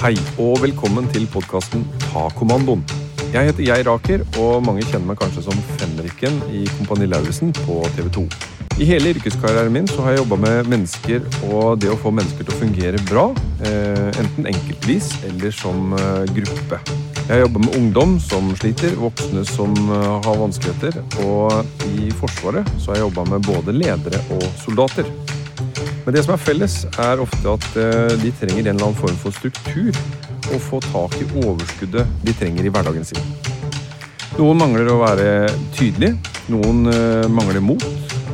Hei og velkommen til podkasten Ta kommandoen. Jeg heter Geir Aker, og mange kjenner meg kanskje som fenriken i Kompani Lauritzen på TV 2. I hele yrkeskarrieren min så har jeg jobba med mennesker og det å få mennesker til å fungere bra. Eh, enten enkeltvis eller som eh, gruppe. Jeg har jobba med ungdom som sliter, voksne som eh, har vanskeligheter. Og i Forsvaret så har jeg jobba med både ledere og soldater. Men det som er felles, er ofte at eh, de trenger en eller annen form for struktur og få tak i overskuddet de trenger i hverdagen sin. Noen mangler å være tydelig, noen eh, mangler mot,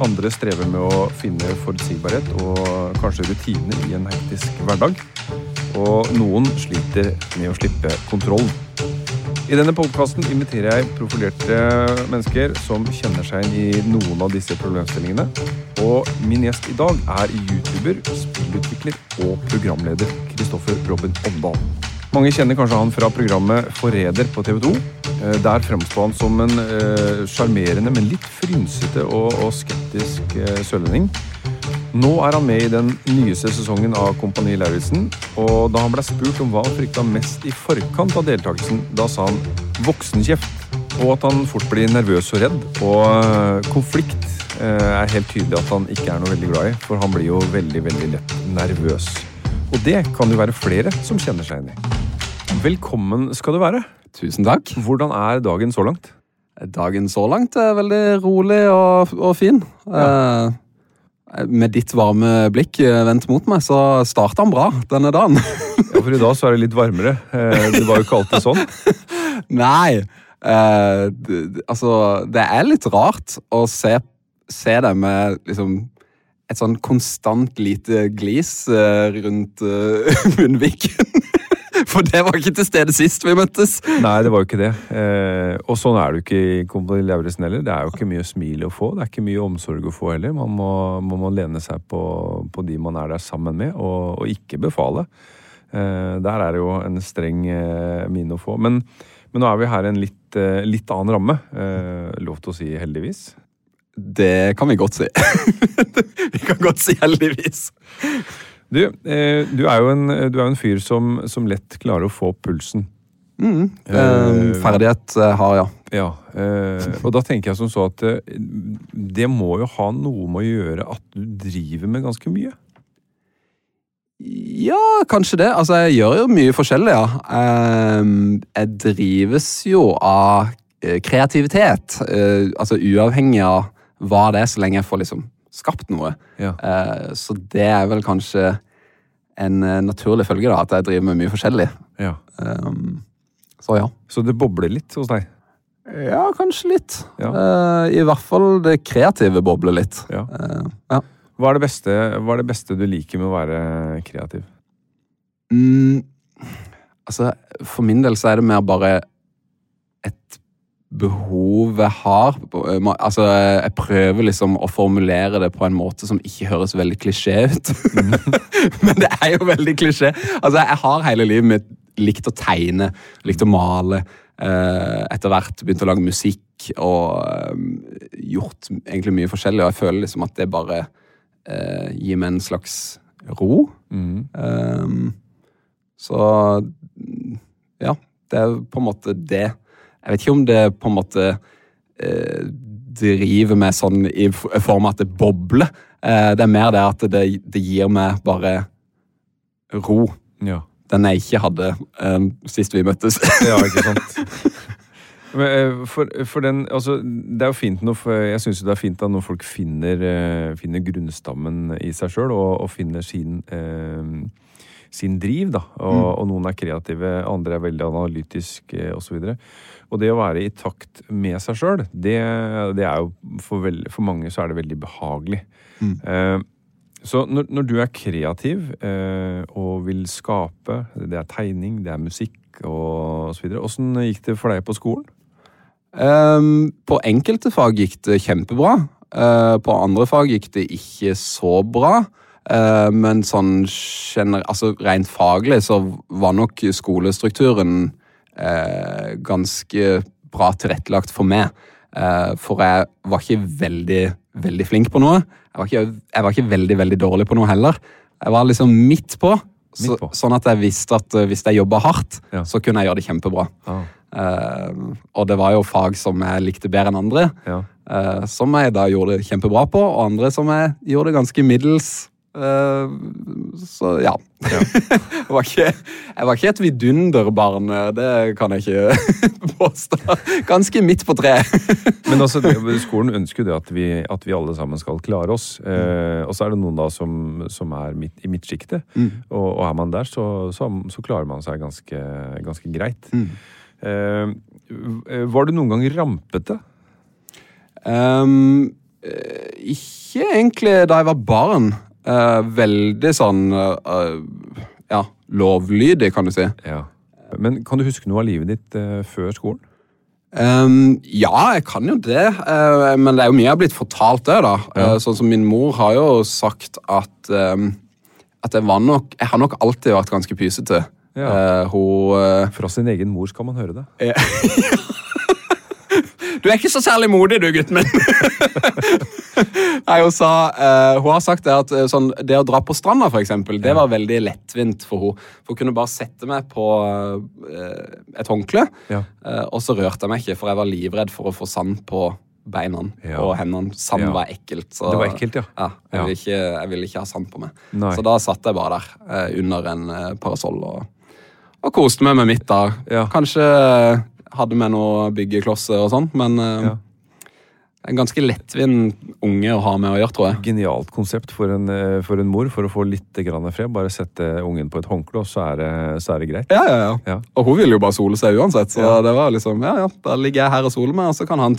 andre strever med å finne forutsigbarhet og kanskje rutiner i en hektisk hverdag. Og noen sliter med å slippe kontroll. I denne podkasten inviterer jeg profilerte mennesker som kjenner seg inn i noen av disse problemstillingene. Og min gjest i dag er youtuber, spillutvikler og programleder Kristoffer Robin Omdal. Mange kjenner kanskje han fra programmet Forræder på TV 2. Eh, Der fremsto han som en eh, sjarmerende, men litt frynsete og, og skeptisk eh, sørlending. Nå er han med i den nyeste sesongen av Kompani Lauritzen, og da han ble spurt om hva han frykta mest i forkant av deltakelsen, da sa han voksenkjeft, og at han fort blir nervøs og redd. Og eh, konflikt eh, er helt tydelig at han ikke er noe veldig glad i, for han blir jo veldig, veldig lett nervøs. Og det kan jo være flere som kjenner seg inn i. Velkommen skal du være. Tusen takk. Hvordan er dagen så langt? Dagen så langt er veldig rolig og, og fin. Eh, med ditt varme blikk eh, vendt mot meg, så starta han bra denne dagen. Ja, for i dag så er det litt varmere. Eh, Det var jo ikke alltid sånn. Nei, eh, altså Det er litt rart å se, se deg med liksom et sånn konstant lite glis eh, rundt munnviken. For det var ikke til stede sist vi møttes. Nei, det var jo ikke det. Eh, og sånn er det jo ikke i Kompani Lauritzen heller. Det er jo ikke mye smil å få. Det er ikke mye omsorg å få heller. Man må, man må lene seg på, på de man er der sammen med, og, og ikke befale. Eh, der er det jo en streng eh, mine å få. Men, men nå er vi her i en litt, eh, litt annen ramme. Eh, lov til å si heldigvis. Det kan vi godt si. vi kan godt si heldigvis. Du, eh, du er jo en, du er jo en fyr som, som lett klarer å få pulsen. Mm. Eh, Eh, ferdighet eh, har, ja. Ja, eh, og da tenker jeg som så at eh, det må jo ha noe med å gjøre at du driver med ganske mye. Ja, kanskje det. Altså, jeg gjør jo mye forskjellig, ja. Ehm, jeg drives jo av kreativitet. eh, altså uavhengig av hva det er, så lenge jeg får liksom skapt noe. Ja. Eh, så det er vel kanskje en eh, naturlig følge, da, at jeg driver med mye forskjellig. Ja. Ehm, så ja. Så det bobler litt hos deg? Ja, kanskje litt. Ja. Eh, I hvert fall det kreative bobler litt. Ja. Eh, ja. Hva er, det beste, hva er det beste du liker med å være kreativ? Mm, altså, for min del så er det mer bare et behov jeg har. Altså, jeg prøver liksom å formulere det på en måte som ikke høres veldig klisjé ut. Men det er jo veldig klisjé. Altså, jeg har hele livet mitt likt å tegne, likt å male. Eh, etter hvert begynt å lage musikk og eh, gjort egentlig mye forskjellig. Og jeg føler liksom at det bare eh, gir meg en slags ro. Um, så ja, det er på en måte det. Jeg vet ikke om det på en måte eh, driver meg sånn i form av at det bobler. Eh, det er mer det at det, det gir meg bare ro. Ja. Den jeg ikke hadde eh, sist vi møttes. Ja, ikke sant. Men, eh, For, for den, altså, det er jo fint når, jeg synes jo det er fint at når folk finner, eh, finner grunnstammen i seg sjøl og, og finner sin, eh, sin driv. da, og, og noen er kreative, andre er veldig analytiske eh, osv. Og det å være i takt med seg sjøl, det, det er jo for, veld, for mange så er det veldig behagelig. Eh, så når, når du er kreativ eh, og vil skape, det er tegning, det er musikk og så videre, åssen gikk det for deg på skolen? Um, på enkelte fag gikk det kjempebra. Uh, på andre fag gikk det ikke så bra. Uh, men sånn altså rent faglig så var nok skolestrukturen uh, ganske bra tilrettelagt for meg. Uh, for jeg var ikke veldig, veldig flink på noe. Jeg var, ikke, jeg var ikke veldig, veldig dårlig på noe heller. Jeg var liksom midt på. Så, sånn at jeg visste at uh, hvis jeg jobba hardt, Ja. så kunne jeg gjøre det kjempebra. Ah, Uh, og det var jo fag som jeg likte bedre enn andre. ja. uh, som jeg da gjorde det kjempebra på, og andre som jeg gjorde det ganske middels. Eh, så ja. jeg, var ikke, jeg var ikke et vidunderbarn, det kan jeg ikke påstå. Ganske midt på treet. Men altså, skolen ønsker jo det at vi, at vi alle sammen skal klare oss. Eh, og så er det noen da som, som er midt, i midtsjiktet. Og, og er man der, så, så, så klarer man seg ganske, ganske greit. Eh, var du noen gang rampete? Eh, ikke egentlig da jeg var barn. Eh, veldig sånn uh, ja, lovlydig, kan du si. Ja. Men kan du huske noe av livet ditt uh, før skolen? Um, ja, jeg kan jo det, uh, men det er jo mye jeg har blitt fortalt det. da. Eh, sånn som Min mor har jo sagt at um, at jeg, var nok, jeg har nok alltid vært ganske pysete. Ja. Uh, hun Fra sin egen mor skal man høre det. Du er ikke så særlig modig, du, gutten min. Nei, hun, sa, uh, hun har sagt det at eh, sånn, det å dra på stranda, for eksempel, det var veldig lettvint for henne. For hun kunne bare sette meg på uh, et håndkle, Ja. uh, og så rørte jeg meg ikke, for jeg var livredd for å få sand på beina Ja. og hendene. Sand Ja. var ekkelt. Så, Det var ekkelt, ja. ja jeg, Ville ikke, jeg ville ikke ha sand på meg. Nei. Så da satt jeg bare der eh, under en eh, parasoll og, og koste meg med mitt. da. Ja. Kanskje hadde med noe byggeklosser og sånn, men eh, Ja. en ganske lettvint unge å ha med å gjøre, tror jeg. Genialt konsept for en, eh, for en mor for å få litt grann fred. Bare sette ungen på et håndkle, og så er det, så er det greit. Ja, ja, ja. Ja. Og hun ville jo bare sole seg uansett, så Ja. det var liksom Ja, ja, da ligger jeg her og soler meg, og så kan han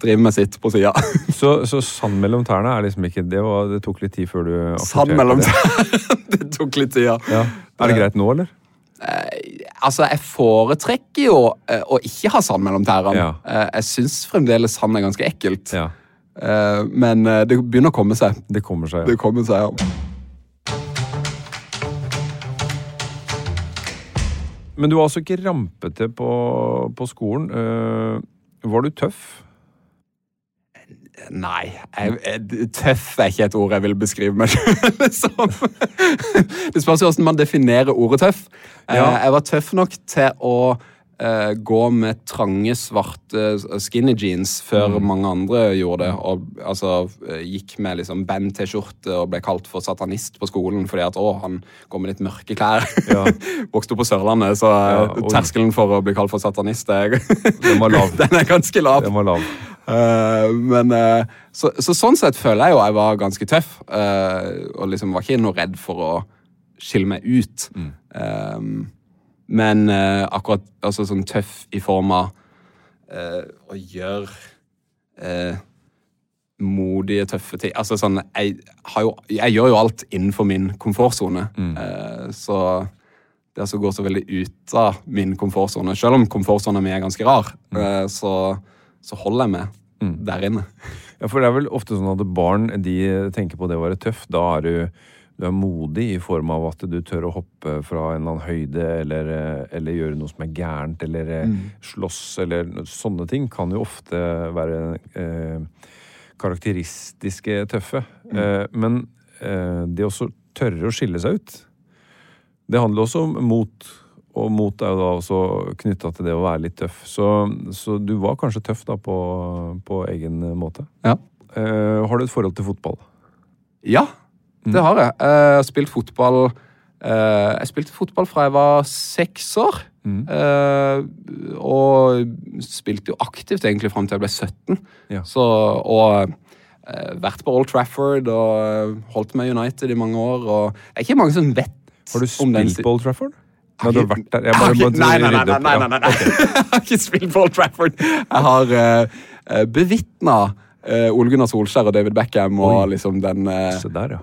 drive med sitt på sida. Så, så sand mellom tærne er liksom ikke Det, var, det tok litt tid før du Sand mellom tærne. det tok litt tid, ja. Ja. Er det greit nå, eller? Altså, jeg foretrekker jo eh, å ikke ha sand mellom tærne. Ja. Eh, jeg syns fremdeles sand er ganske ekkelt. Ja. Eh, men det begynner å komme seg. Det kommer seg. Det Ja. kommer seg, ja. Men du var altså ikke rampete på, på skolen. Uh, var du tøff? Nei, jeg, tøff er ikke et ord jeg vil beskrive meg selv som. Det spørs jo hvordan man definerer ordet tøff. Eh, Ja. Jeg var tøff nok til å eh, gå med trange, svarte skinny jeans før Mm. mange andre gjorde det. Og altså, eh, gikk med liksom band-T-skjorte og ble kalt for satanist på skolen fordi at å, han går med litt mørke klær. Ja. Vokste opp på Sørlandet, så eh, Ja, oi. terskelen for å bli kalt for satanist er, Den var lav. den er ganske lav. Den var lav. Eh, men uh, så, så sånn sett føler jeg jo jeg var ganske tøff. Uh, og liksom var ikke noe redd for å skille meg ut. Eh, men eh, akkurat altså sånn tøff i form av å gjøre modige, tøffe ting. Altså sånn jeg, har jo, jeg gjør jo alt innenfor min komfortsone. Eh, så det som går så veldig ut av min komfortsone. Selv om komfortsona mi er ganske rar, eh, så, så holder jeg meg der inne. Ja, for det er vel ofte sånn at barn de tenker på det å være tøff. Da er du, du er modig i form av at du tør å hoppe fra en eller annen høyde, eller, eh, eller gjøre noe som er gærent, eller mm. slåss, eller sånne ting kan jo ofte være eh, karakteristiske tøffe. Eh, men eh, det også tørre å skille seg ut, det handler også om mot. Og mot er jo da også knytta til det å være litt tøff. Så, så du var kanskje tøff da på, på egen måte. Ja. Uh, har du et forhold til fotball? Ja, det har jeg. Uh, Jeg har spilt fotball uh, Jeg spilte fotball fra jeg var seks år. Eh, og spilte jo aktivt egentlig fram til jeg ble 17. Ja. Så, og vært på Old Trafford og holdt med United i mange år. Og det er ikke mange som vet Har du om den spilt på Old Trafford? Nei, du har vært der. Jeg bare måtte nei, nei, nei, nei, nei, nei, nei. Jeg har ikke spilt på Old Trafford. Jeg har uh, bevitna Ole Gunnar Solskjær og David Beckham og Oi. liksom den uh, der, ja.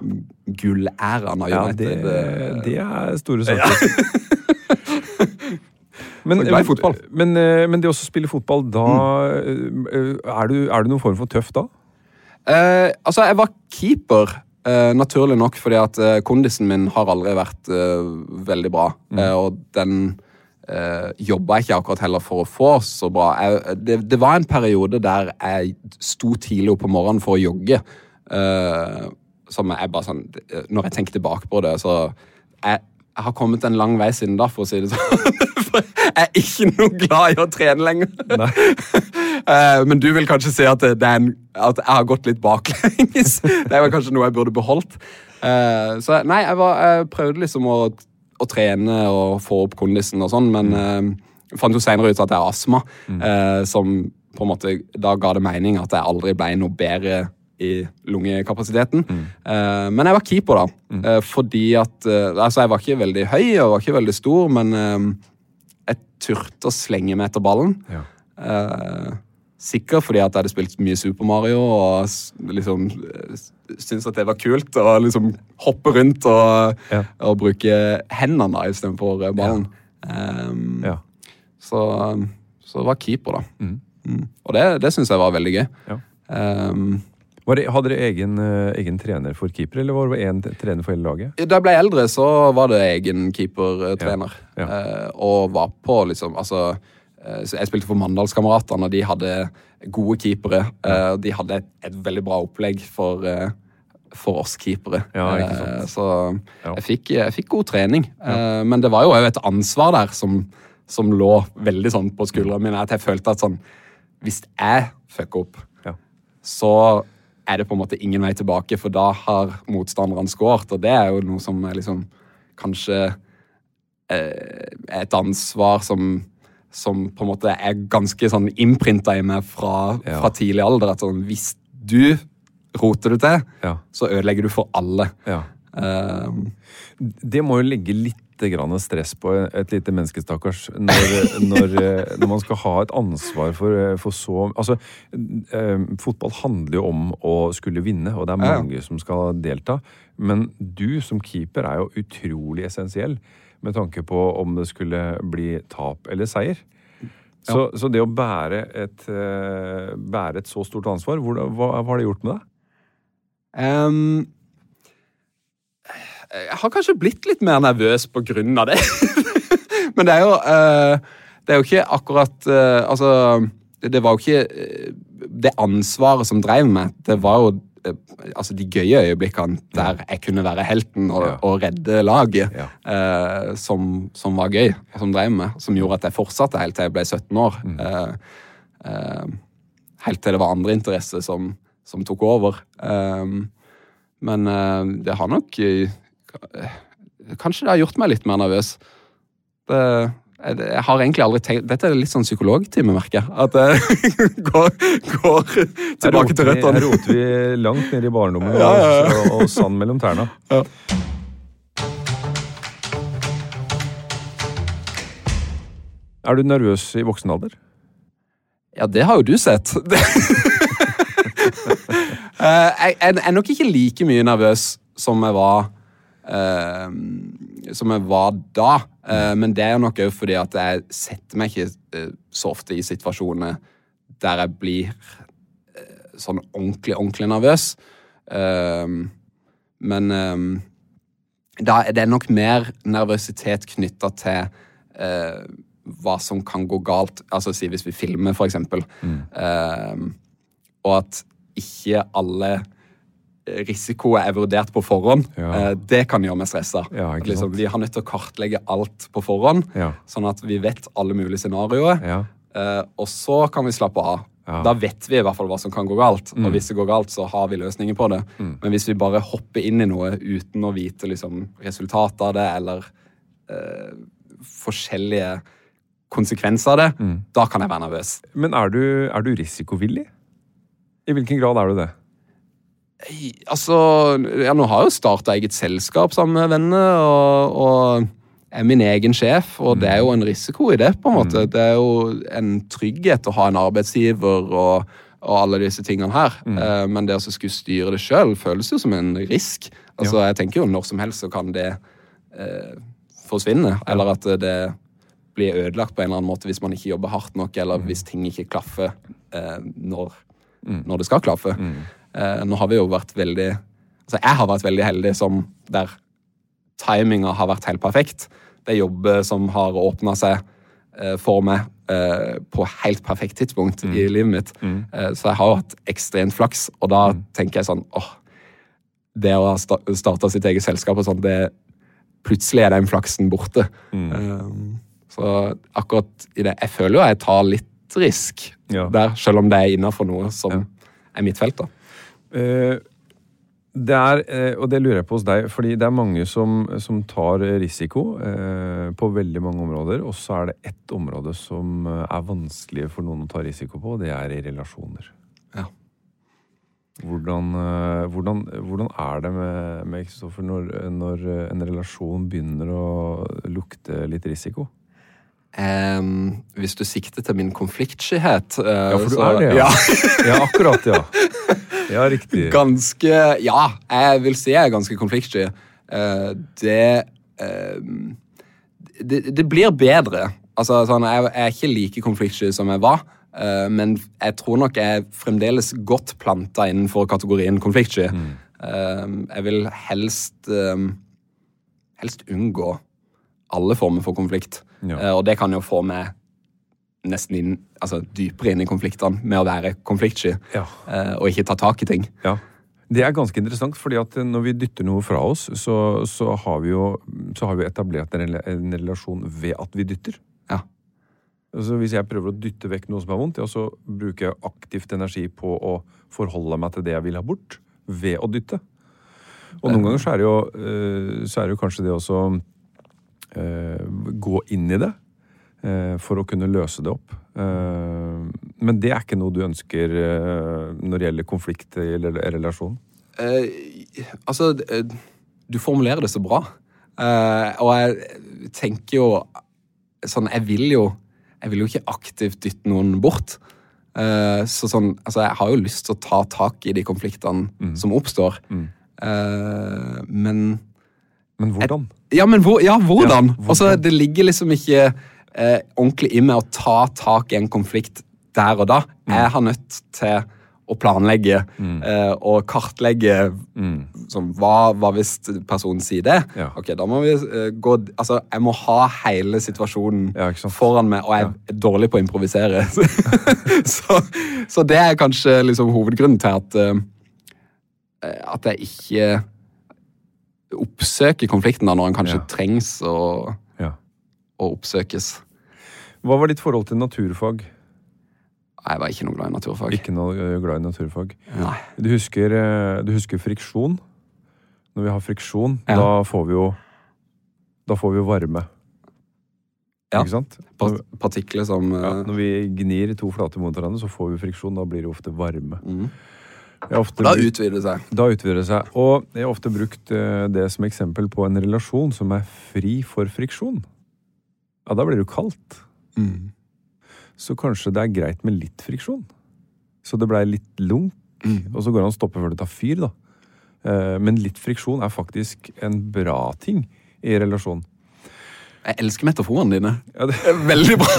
gullæraen av Ja, det, eh, det er store saker. Men, fotball. Men, eh, men det å spille fotball, da mm. er, du, er du noen form for tøff da? Eh, altså, jeg var keeper, eh, naturlig nok, fordi at uh, kondisen min har aldri vært uh, veldig bra. Eh, og den uh, jobba jeg ikke akkurat heller for å få så bra. Jeg, det, det var en periode der jeg sto tidlig opp om morgenen for å jogge. som jeg bare sånn Når jeg tenker tilbake på det, så jeg, jeg har kommet en lang vei siden da, for å si det sånn. For jeg er ikke noe glad i å trene lenger. Eh, Men du vil kanskje si at, det en, at jeg har gått litt baklengs. Det var kanskje noe jeg burde beholdt. Uh, Så nei, jeg, var, jeg prøvde liksom å, å trene og få opp kondisen og sånn, men uh, fant jo senere ut at jeg har astma, uh, som på en måte Da ga det mening at jeg aldri ble noe bedre i lungekapasiteten. Eh, men jeg var keeper, da. Eh, fordi at uh, Altså, jeg var ikke veldig høy og var ikke veldig stor, men jeg turte å slenge meg etter ballen. Ja. Eh, sikkert fordi at jeg hadde spilt mye Super Mario og liksom eh, syntes at det var kult å liksom hoppe rundt og, Ja. og bruke hendene istedenfor ballen. ballen. Um, Ja. så, så det var keeper, da. Mm. Og det, det syns jeg var veldig gøy. Ja. Um, det, hadde dere egen, eh, egen trener for keeper, eller var det én trener for hele laget? Da jeg ble eldre, så var det egen keepertrener. Ja, ja. Eh, og var på liksom Altså, eh, så jeg spilte for Mandalskameratene, og de hadde gode keepere. Eh, de hadde et, et veldig bra opplegg for, eh, for oss keepere. Ja. Eh, så jeg, fikk, jeg fikk god trening. Ja. men det var jo òg et ansvar der som, som lå veldig sånn på skuldrene mine. At jeg følte at sånn Hvis jeg fucker opp, Ja. så er det på en måte ingen vei tilbake, for da har motstanderne skåret. Og det er jo noe som er liksom kanskje eh, et ansvar som, som på en måte er ganske sånn innprinta i meg fra, Ja. fra tidlig alder. At sånn, hvis du roter det til, Ja. så ødelegger du for alle. ja. Um, Det må jo legge litt grann stress på et lite menneske, stakkars, når, når, eh, når man skal ha et ansvar for, eh, for så Altså, um, fotball handler jo om å skulle vinne, og det er mange som skal delta. Men du som keeper er jo utrolig essensiell med tanke på om det skulle bli tap eller seier. Så, så det å bære et, eh, bære et så stort ansvar, hvor, hva, hva har det gjort med deg? Um, jeg har kanskje blitt litt mer nervøs på grunn av det. Men det er jo uh, Det er jo ikke akkurat uh, Altså, det var jo ikke det ansvaret som drev meg. Det var jo altså de gøye øyeblikkene der jeg kunne være helten og, og redde laget, Ja. eh, som, som var gøy, og som drev meg. Som gjorde at jeg fortsatte helt til jeg ble 17 år. Eh, eh, helt til det var andre interesser som, som tok over. Um, men eh, det har nok eh, Kanskje det har gjort meg litt mer nervøs. Det, jeg, jeg har egentlig aldri tenkt Dette er litt sånn psykologtime, merker jeg. At jeg går, går tilbake til Her roter vi langt ned i barndommen Ja, ja, ja. Og, og sand mellom tærne. Ja. Er du nervøs i voksen alder? Ja, det har jo du sett. Eh, jeg, er nok ikke like mye nervøs som jeg var eh, Som jeg var da. Eh, men det er nok òg fordi at jeg setter meg ikke eh, så ofte i situasjoner der jeg blir eh, sånn ordentlig, ordentlig nervøs. Men da er det nok mer nervøsitet knytta til hva som kan gå galt. Altså si hvis vi filmer, for eksempel. Mm. og at ikke alle risikoer er vurdert på forhånd. Ja. Eh, det kan gjøre meg stressa. Ja, liksom, vi har nødt til å kartlegge alt på forhånd, Ja. sånn at vi vet alle mulige scenarioer. Ja. Eh, og så kan vi slappe av. Mm. Da vet vi i hvert fall hva som kan gå galt. Og hvis det går galt, så har vi løsninger på det. Men hvis vi bare hopper inn i noe uten å vite liksom, resultatet av det, eller eh, forskjellige konsekvenser av det, Mm. da kan jeg være nervøs. Men er du, er du risikovillig? I hvilken grad er du det? Altså, ja, nå har jeg jo starta eget selskap sammen med venner, og, og er min egen sjef, og det er jo en risiko i det, på en måte. Det er jo en trygghet å ha en arbeidsgiver og, og alle disse tingene her. Eh, men det å skulle styre det sjøl føles jo som en risk. Altså, jeg tenker jo når som helst så kan det eh, forsvinne, eller at det blir ødelagt på en eller annen måte hvis man ikke jobber hardt nok, eller hvis ting ikke klaffer eh, når, når det skal klaffe. Eh, nå har vi jo vært veldig Altså, jeg har vært veldig heldig som der timinga har vært helt perfekt. Det er jobber som har åpna seg eh, for meg eh, på helt perfekt tidspunkt i livet mitt. Eh, så jeg har hatt ekstremt flaks, og da tenker jeg sånn åh, Det å ha starta sitt eget selskap og sånn, det plutselig er den flaksen borte. Eh, så akkurat i det Jeg føler jo jeg tar litt risk Ja. der, selv om det er innafor noe som er mitt felt. da. Eh, det er, eh, og det lurer jeg på hos deg, fordi det er mange som, som tar risiko eh, på veldig mange områder, og så er det ett område som eh, er vanskelig for noen å ta risiko på, og det er i relasjoner. Ja. Hvordan, hvordan, hvordan er det med, med Kristoffer når, når en relasjon begynner å lukte litt risiko? Um, hvis du sikter til min konfliktskyhet uh, Ja, for du så- er det, ja. Ja, akkurat, ja. Ja, riktig. Ganske Ja, jeg vil si jeg er ganske konfliktsky. Uh, det, uh, det Det blir bedre. Altså, sånn, jeg, jeg er ikke like konfliktsky som jeg var, uh, men jeg tror nok jeg er fremdeles godt planta innenfor kategorien konfliktsky. Em, jeg vil helst helst unngå alle former for konflikt. Ja. Og det kan jo få meg nesten inn, altså, dypere inn i konfliktene med å være konfliktsky Ja. eh, og ikke ta tak i ting. Ja. Det er ganske interessant, fordi at når vi dytter noe fra oss, så, så, har, vi jo, så har vi etablert en, rela- en relasjon ved at vi dytter. Ja. Altså Hvis jeg prøver å dytte vekk noe som er vondt, ja, så bruker jeg aktivt energi på å forholde meg til det jeg vil ha bort, ved å dytte. Og noen ganger så er det jo, eh, så er det jo kanskje det også eh, gå inn i det eh, for å kunne løse det opp. Eh, men det er ikke noe du ønsker eh, når det gjelder konflikt i relasjon? Eh, altså, eh, du formulerer det så bra. Eh, og jeg tenker jo sånn Jeg vil jo Jeg vil jo ikke aktivt dytte noen bort. Eh, så sånn Altså, jeg har jo lyst til å ta tak i de konfliktene som oppstår. Eh, men Men hvordan? Ja, men hvor, ja, hvordan? Ja, hvordan? Altså, det ligger liksom ikke eh, ordentlig i med å ta tak i en konflikt der og da. Mm. Jeg har nødt til å planlegge eh, og kartlegge sånn, hva, hva hvis personen sier det? Mm. Ja. Ok, da må vi eh, gå Altså, jeg må ha hele situasjonen Ja, foran meg, og jeg er dårlig på å improvisere. så, så det er kanskje liksom hovedgrunnen til at eh, at jeg ikke oppsøker konflikten da når den kanskje Ja. trengs å, Ja. å oppsøkes. Hva var ditt forhold til naturfag? Jeg var ikke noe glad i naturfag. Ikke noe glad i naturfag. Nei. Du husker, eh, du husker friksjon? Når vi har friksjon, Ja. da får vi jo Da får vi jo varme. Ja. Ikke sant? Når, Partikler som ja, eh, når vi gnir to flater mot hverandre, så får vi friksjon. Da blir det ofte varme. mm. Ofte Da utvider det seg. Da utvider det seg. Og jeg har ofte brukt eh, det som eksempel på en relasjon som er fri for friksjon. Ja, da blir det jo kaldt. Mm. Så kanskje det er greit med litt friksjon. Så det blei litt lunk, Mm. og så går det an å stoppe før det tar fyr, da. Eh, Men litt friksjon er faktisk en bra ting i relasjon. Jeg elsker metaforene dine. Ja, det, Veldig bra!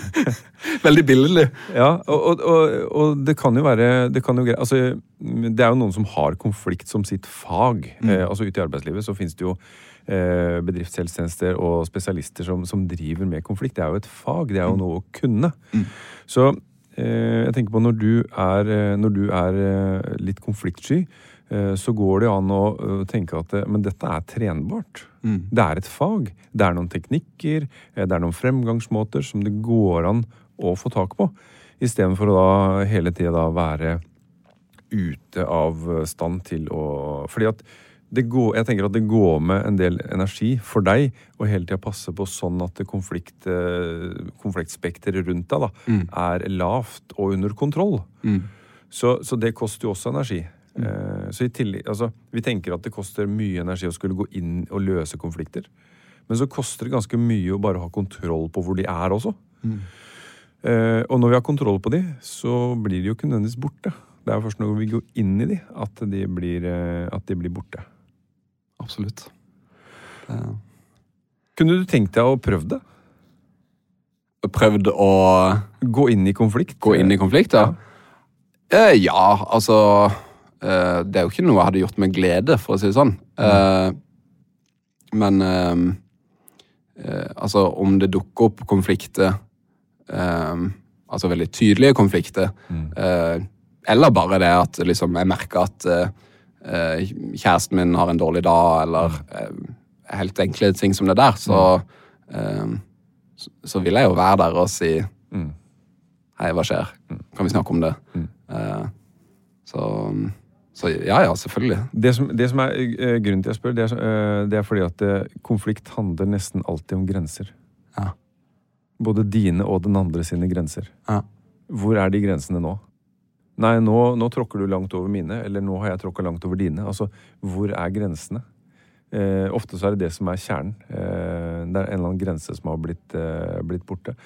Veldig billedlig. ja og, og, og, det kan jo være det, kan jo, altså, det er jo noen som har konflikt som sitt fag. Eh, altså Ute i arbeidslivet så finnes det jo bedriftshelsetjenester og spesialister som, som driver med konflikt. Det er jo et fag. Det er jo noe å kunne. Så eh, jeg tenker på når du er, eh, når du er eh, litt konfliktsky, eh, så går det jo an å eh, tenke at eh, men dette er trenbart. Det er et fag. Det er noen teknikker, eh, det er noen fremgangsmåter som det går an å få tak på. Istedenfor å da hele tida være ute av stand til å Fordi at går, jeg tenker at det går med en del energi for deg å hele tida passe på sånn at konflikt, eh, konfliktspekteret rundt deg da, er lavt og under kontroll. Så, så det koster jo også energi. Eh, så i tillegg, altså, Vi tenker at det koster mye energi å skulle gå inn og løse konflikter. Men så koster det ganske mye å bare ha kontroll på hvor de er også. Eh, og når vi har kontroll på de, så blir de jo ikke nødvendigvis borte. Det er først når vi går inn i de, at de blir, eh, at de blir borte. Absolutt. Det- Kunne du tenkt deg å prøve det? Prøvd å Gå inn i konflikt? gå inn i konflikt, ja? Eh, ja, altså eh, Det er jo ikke noe jeg hadde gjort med glede, for å si det sånn. Eh, men eh, eh, altså, om det dukker opp konflikter eh, Altså veldig tydelige konflikter, eh, eller bare det at liksom, jeg merker at kjæresten min har en dårlig dag, eller eh, helt enkle ting som det der, så, eh, så, så vil jeg jo være der og si Hei, hva skjer? Kan vi snakke om det? Eh, så, så ja, ja, selvfølgelig. Det som, det som er eh, grunnen til jeg spør, det er, eh, det er fordi at eh, konflikt handler nesten alltid om grenser. Ja. Både dine og den andre sine grenser. Ja. Hvor er de grensene nå? Nei, nå, nå tråkker du langt over mine, eller nå har jeg tråkka langt over dine. Altså, hvor er grensene? Eh, ofte så er det det som er kjernen. Eh, det er en eller annen grense som har blitt, eh, blitt borte.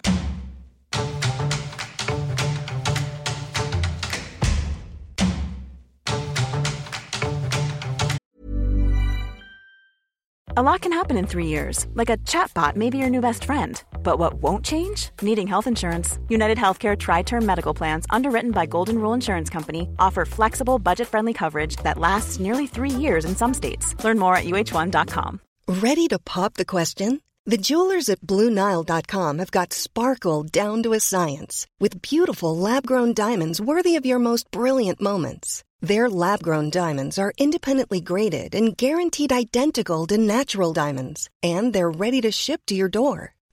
A lot can happen in three years, like a chatbot may be your new best friend. But what won't change? Needing health insurance. United Healthcare Tri Term Medical Plans, underwritten by Golden Rule Insurance Company, offer flexible, budget friendly coverage that lasts nearly three years in some states. Learn more at uh1.com. Ready to pop the question? The jewelers at BlueNile.com have got sparkle down to a science with beautiful lab grown diamonds worthy of your most brilliant moments. Their lab grown diamonds are independently graded and guaranteed identical to natural diamonds, and they're ready to ship to your door.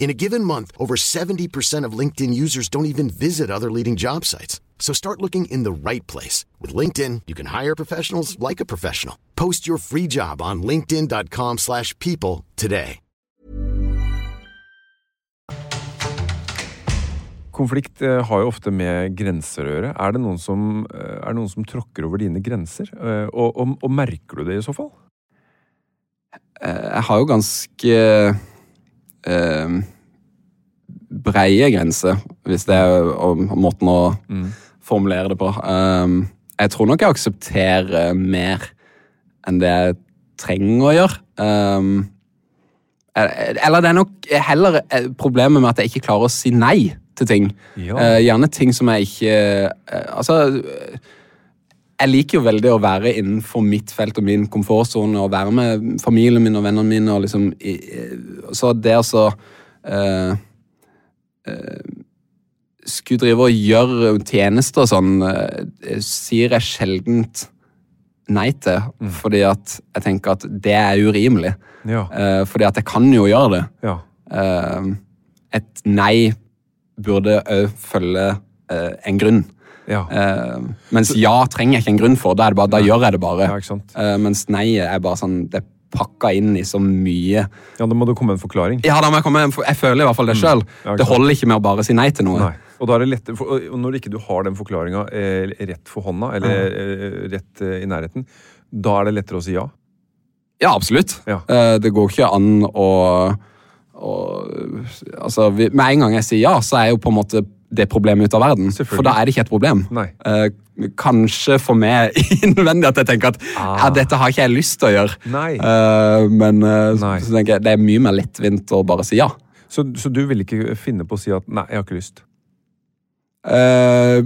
In a given month, over 70% of LinkedIn users don't even visit other leading job sites. So start looking in the right place. With LinkedIn, you can hire professionals like a professional. Post your free job on linkedin.com/people slash people today. Konflikt eh, har jo ofte med grenser å gjøre. Er det noen som, eh, er det noen som tråkker over dine grenser? Eh, og, og, og merker du det i så fall? Jeg har jo ganske eh, breie grenser, hvis det er måten å formulere det på. Um, jeg tror nok jeg aksepterer mer enn det jeg trenger å gjøre. Um, eller det er nok heller eh, problemet med at jeg ikke klarer å si nei til ting. Ja. Eh, gjerne ting som jeg ikke uh, Altså jeg liker jo veldig å være innenfor mitt felt og min komfortsone og være med familien min og vennene mine. og liksom, i, Så det å så eh, eh, Skulle drive og gjøre tjenester og sånn, eh, sier jeg sjeldent nei til. Fordi at jeg tenker at det er urimelig. Ja. Eh, fordi at jeg kan jo gjøre det. ja. Eh, et nei burde òg følge eh, en grunn. Ja. Uh, mens ja trenger jeg ikke en grunn for. Da, er det bare, da gjør jeg det bare. Ja? Eh, mens nei er bare sånn Det er pakka inn i så mye Ja, Da må det komme en forklaring. Ja, da må Jeg komme, jeg føler i hvert fall det sjøl. Mm. Det holder ikke med å bare si nei til noe. Nei. Og, da er det lett, for, og når ikke du har den forklaringa eh, rett for hånda, eller eh, rett eh, i nærheten, da er det lettere å si ja. Ja, absolutt. Ja. Eh, det går ikke an å, å Altså, Med en gang jeg sier ja, så er jeg jo på en måte det problemet ute av verden. For da er det ikke et problem. Eh, kanskje for meg innvendig at jeg tenker at Ah. ja, dette har ikke jeg lyst til å gjøre. Eh, men eh, så, så tenker jeg det er mye mer lettvint å bare si ja. Så, så du vil ikke finne på å si at 'nei, jeg har ikke lyst', Eh,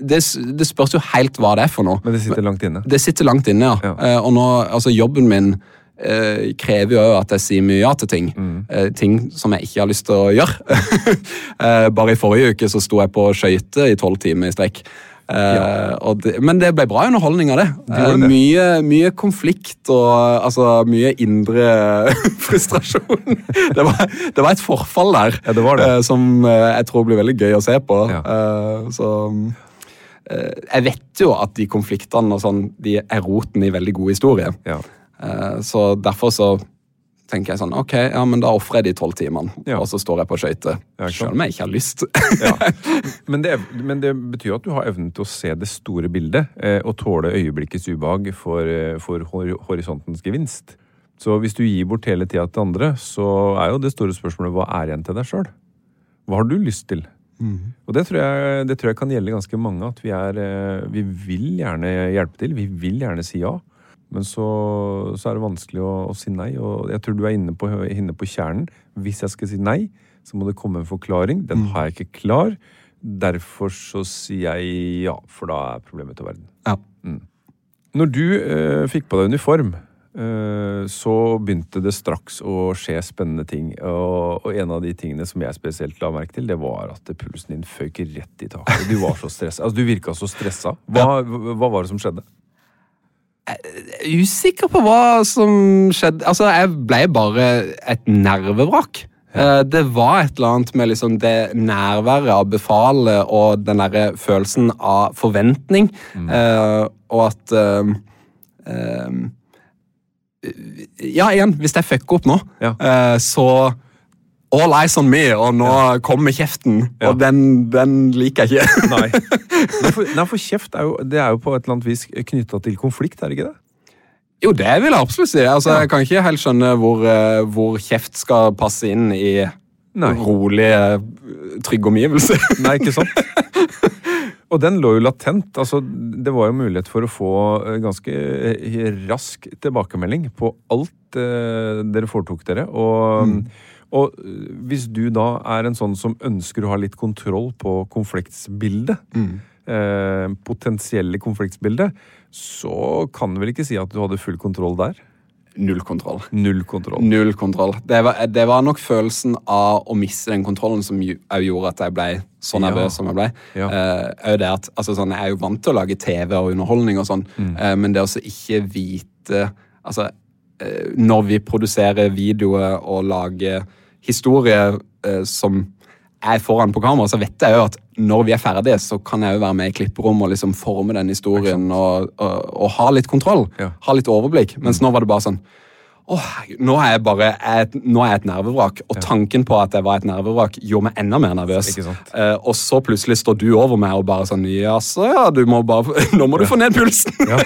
det, det spørs jo helt hva det er for noe. men det sitter langt inne? Det sitter langt inne, ja. Ja. Eh, og nå, altså jobben min eh, krever jo at jeg sier mye ja til ting. Mm. Eh, ting som jeg ikke har lyst til å gjøre. eh, bare i forrige uke så sto jeg på skøyter i tolv timer i strekk. Ja. og det, men det ble bra underholdning av det. Det Eh, det. mye, mye konflikt og altså, mye indre frustrasjon. det, var, det var et forfall der Ja, eh, som eh, jeg tror blir veldig gøy å se på. Ja. Eh, så eh, jeg vet jo at de konfliktene og sånn, de er roten i veldig god historie. Ja. Eh, Så derfor så tenker jeg sånn, ok, ja, men da offrer jeg de tolv timene, Ja. og så står jeg på skøyter. Ja. Selv om jeg ikke har lyst. Ja. Men, det, men det betyr at du har evnen til å se det store bildet eh, og tåle øyeblikkets ubehag for, eh, for hor horisontens gevinst. Så hvis du gir bort hele tida til andre, så er jo det store spørsmålet hva er igjen til deg sjøl? Hva har du lyst til? Og det tror, jeg, det tror jeg kan gjelde ganske mange. At vi, er, vi vil gjerne hjelpe til. Vi vil gjerne si ja. Men så, så er det vanskelig å, å si nei. Og jeg tror du er inne på, inne på kjernen. Hvis jeg skal si nei, så må det komme en forklaring. Den har jeg ikke klar. Derfor så sier jeg ja, for da er problemet til verden. Ja. Når du eh, fikk på deg uniform, eh, så begynte det straks å skje spennende ting. Og, og en av de tingene som jeg spesielt la merke til, det var at pulsen din føyk rett i taket. Du var så stressa. Altså, du virka så stressa. Hva, hva var det som skjedde? Usikker på hva som skjedde. Altså, jeg ble bare et nervevrak. Eh, Det var et eller annet med liksom det nærværet av befalet og den derre følelsen av forventning, eh, og at uh, uh, Ja, igjen, hvis jeg fucker opp nå, Ja. så All eyes on me, og nå kommer kjeften. Ja. Og den, den liker jeg ikke. Nei. Nei, for, nei, for kjeft er jo, det er jo på et eller annet vis knytta til konflikt, er det ikke det? Jo, det vil jeg absolutt si. Altså, Ja. Jeg kan ikke helt skjønne hvor, eh, hvor kjeft skal passe inn i Nei. rolige, trygge omgivelser. Nei, ikke sant? Og den lå jo latent. altså Det var jo mulighet for å få eh, ganske eh, rask tilbakemelding på alt eh, dere foretok dere. Og, og eh, hvis du da er en sånn som ønsker å ha litt kontroll på konfliktsbildet, eh, potensielle konfliktsbildet, så kan du vel ikke si at du hadde full kontroll der? Null kontroll. Null kontroll. Null kontroll. Det var, det var nok følelsen av å miste den kontrollen som jo- gjorde at jeg ble så Ja. som jeg ble. Ja. Uh, det at, altså sånn, jeg er jo vant til å lage TV og underholdning, og sånn, Mm. uh, men det å ikke vite altså, uh, Når vi produserer videoer og lager historie eh, som er foran på kamera, så vet jeg jo at når vi er ferdige, så kan jeg jo være med i klipperom og liksom forme den historien og, og, og ha litt kontroll. Ja. Ha litt overblikk. Mens nå var det bare sånn Åh, nå er jeg bare et, nå er jeg et nervevrak. Og tanken på at jeg var et nervevrak, gjorde meg enda mer nervøs. Eh, og så plutselig står du over meg og bare sånn Jaså, ja, du må bare, nå må du få ned pulsen! Ja.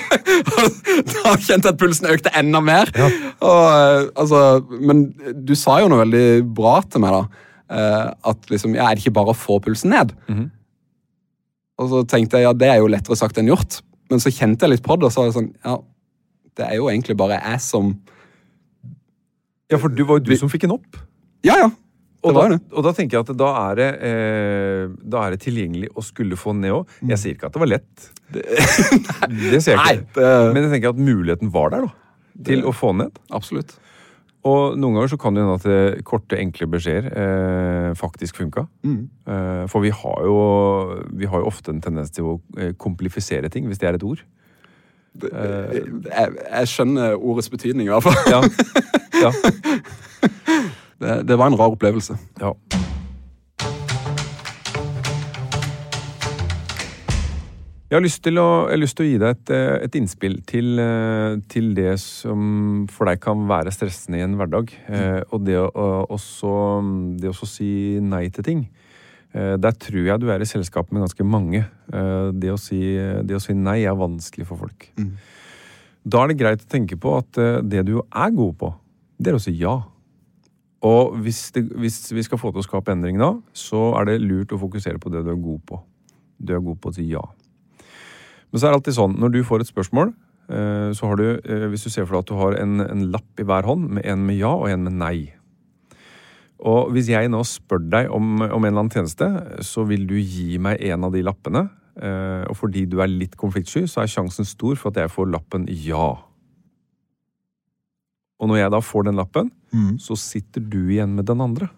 da kjente jeg at pulsen økte enda mer. Ja. Og, eh, altså, men du sa jo noe veldig bra til meg, da. Eh, at liksom, ja, er det ikke bare å få pulsen ned? Mhm. Og så tenkte jeg ja, det er jo lettere sagt enn gjort. Men så kjente jeg litt på det, og så var det sånn ja, det er jo egentlig bare jeg som Ja, for det var jo du som fikk den opp. Ja, ja. Det Og da, det. og da tenker jeg at da er det, eh, da er det tilgjengelig å skulle få den ned òg. Jeg sier ikke at det var lett. Det, sier jeg Nei, ikke. det- Men jeg tenker at muligheten var der da, til å få den ned. Absolutt. Og noen ganger så kan det hende at eh, korte, enkle beskjeder eh, faktisk funka. Mm. Eh, for vi har, jo, vi har jo ofte en tendens til å eh, komplifisere ting, hvis det er et ord. Jeg, jeg skjønner ordets betydning, i hvert fall. Ja. ja. Det, det var en rar opplevelse. ja. Jeg har lyst til å, lyst til å gi deg et, eh, et innspill til, eh, til det som for deg kan være stressende i en hverdag. Eh, og det å også, det å også si nei til ting. Eh, Der tror jeg du er i selskap med ganske mange. Eh, Det å si, det å si nei er vanskelig for folk. Da er det greit å tenke på at eh, det du er god på, det er å si ja. Og hvis, det, hvis vi skal få til å skape endring da, så er det lurt å fokusere på det du er god på. Du er god på å si ja. Men så er det alltid sånn, når du får et spørsmål, så har du, hvis du ser for deg at du har en, en lapp i hver hånd, med en med ja og en med nei. Og hvis jeg nå spør deg om, om en eller annen tjeneste, så vil du gi meg en av de lappene. eh, Og fordi du er litt konfliktsky, så er sjansen stor for at jeg får lappen ja. Og når jeg da får den lappen, så sitter du igjen med den andre.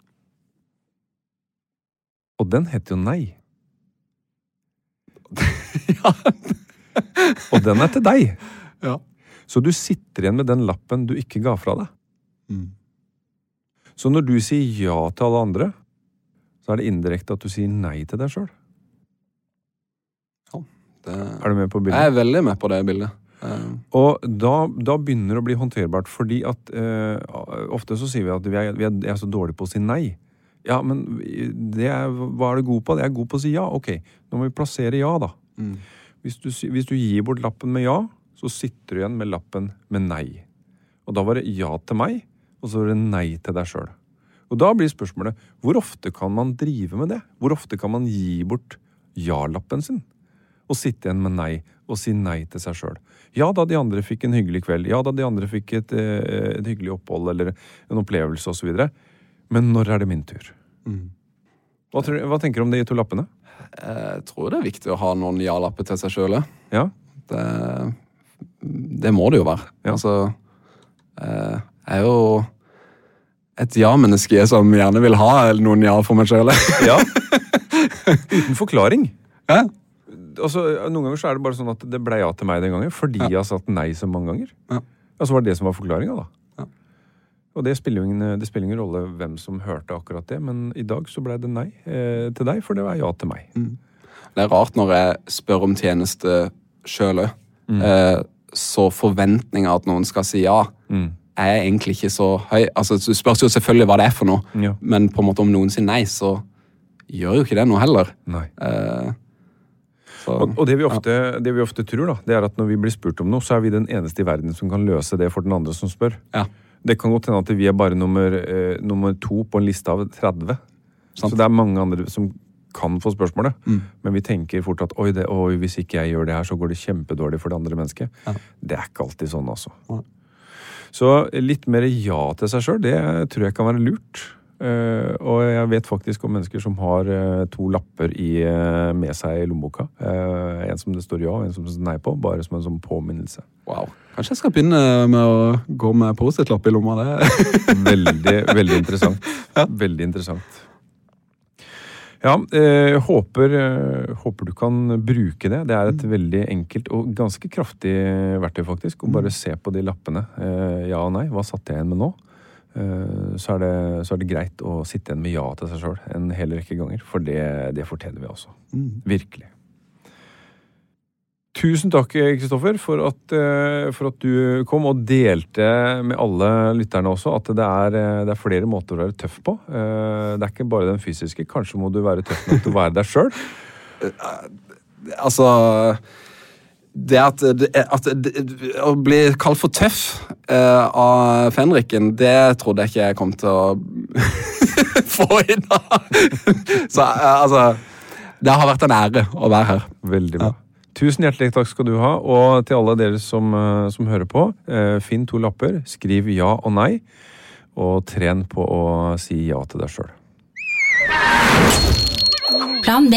Og den heter jo nei. ja. Og den er til deg. Ja. Så du sitter igjen med den lappen du ikke ga fra deg. Mm. Så når du sier ja til alle andre, så er det indirekte at du sier nei til deg sjøl. Det, Er du med på bildet? jeg er veldig med på det bildet. Um... Og da, da begynner det å bli håndterbart, fordi at uh, ofte så sier vi at vi er, vi er, er så dårlige på å si nei. Ja, men det er, hva er du god på? Jeg er god på å si ja. Ok, nå må vi plassere ja, da. Mm. Hvis, du, hvis du gir bort lappen med ja, så sitter du igjen med lappen med nei. Og da var det ja til meg, og så er det nei til deg sjøl. Og da blir spørsmålet hvor ofte kan man drive med det? Hvor ofte kan man gi bort ja-lappen sin? Og sitte igjen med nei, og si nei til seg sjøl. Ja da de andre fikk en hyggelig kveld, ja da de andre fikk et, eh, et hyggelig opphold eller en opplevelse osv. Men når er det min tur? Hva, tror, hva tenker du om de to lappene? Jeg tror det er viktig å ha noen ja-lapper til seg sjøl. Ja? Det, det må det jo være. Ja. Altså eh, er jo et ja-menneske som gjerne vil ha noen ja for meg sjøl. ja. Uten forklaring. ja. altså, noen ganger så er det bare sånn at det ble ja til meg den gangen fordi jeg har sagt nei så mange ganger. Ja. Altså var det det som var forklaringa, da. Ja. Og det spiller, ingen, det spiller ingen rolle hvem som hørte akkurat det, men i dag så ble det nei eh, til deg, for det var ja til meg. Det er rart når jeg spør om tjeneste sjøl òg. Eh, så forventninga at noen skal si ja, er egentlig ikke så høy. Altså, Det spørs jo selvfølgelig hva det er for noe, Ja. men på en måte om noen sier nei, så gjør jo ikke det noe heller. Nei. Eh, så, Og, og det, vi ofte, det vi ofte tror, da, det er at når vi blir spurt om noe, så er vi den eneste i verden som kan løse det for den andre som spør. ja. Det kan godt hende at vi er bare nummer, eh, nummer to på en liste av 30. Sant. Så det er mange andre som kan få spørsmålet. Mm. Men vi tenker fort at oi, det, oi, hvis ikke jeg gjør det her, så går det kjempedårlig for det andre mennesket. Ja. Det er ikke alltid sånn, altså. Så litt mer ja til seg sjøl, det tror jeg kan være lurt. Uh, og jeg vet faktisk om mennesker som har uh, to lapper i, uh, med seg i lommeboka. En som det står ja, og en som det står nei på. Bare som en sånn påminnelse. Wow. Kanskje jeg skal begynne med å gå med Post-It-lapp i lomma. Det. Veldig, veldig interessant. Veldig interessant. Ja, eh, håper, eh, håper du kan bruke det. Det er et veldig enkelt og ganske kraftig verktøy, faktisk. Å bare se på de lappene. Eh, ja og nei. Hva satte jeg igjen med nå? Eh, så, er det, så er det greit å sitte igjen med ja til seg sjøl en hel rekke ganger. For det, det fortjener vi også. Virkelig. Tusen takk, Kristoffer, for, eh, for at du kom og delte med alle lytterne også at det er, eh, det er flere måter å være tøff på. Eh, Det er ikke bare den fysiske. Kanskje må du være tøff nok til å være deg sjøl. Altså Det at, at Å bli kalt for tøff av fenriken, det trodde jeg ikke jeg kom til å få i dag. Så altså Det har vært en ære å være her. Veldig bra. Tusen hjertelig takk skal du ha. Og til alle dere som, eh, som hører på, eh, finn to lapper, skriv ja og nei, og tren på å si ja til deg sjøl. Plan B.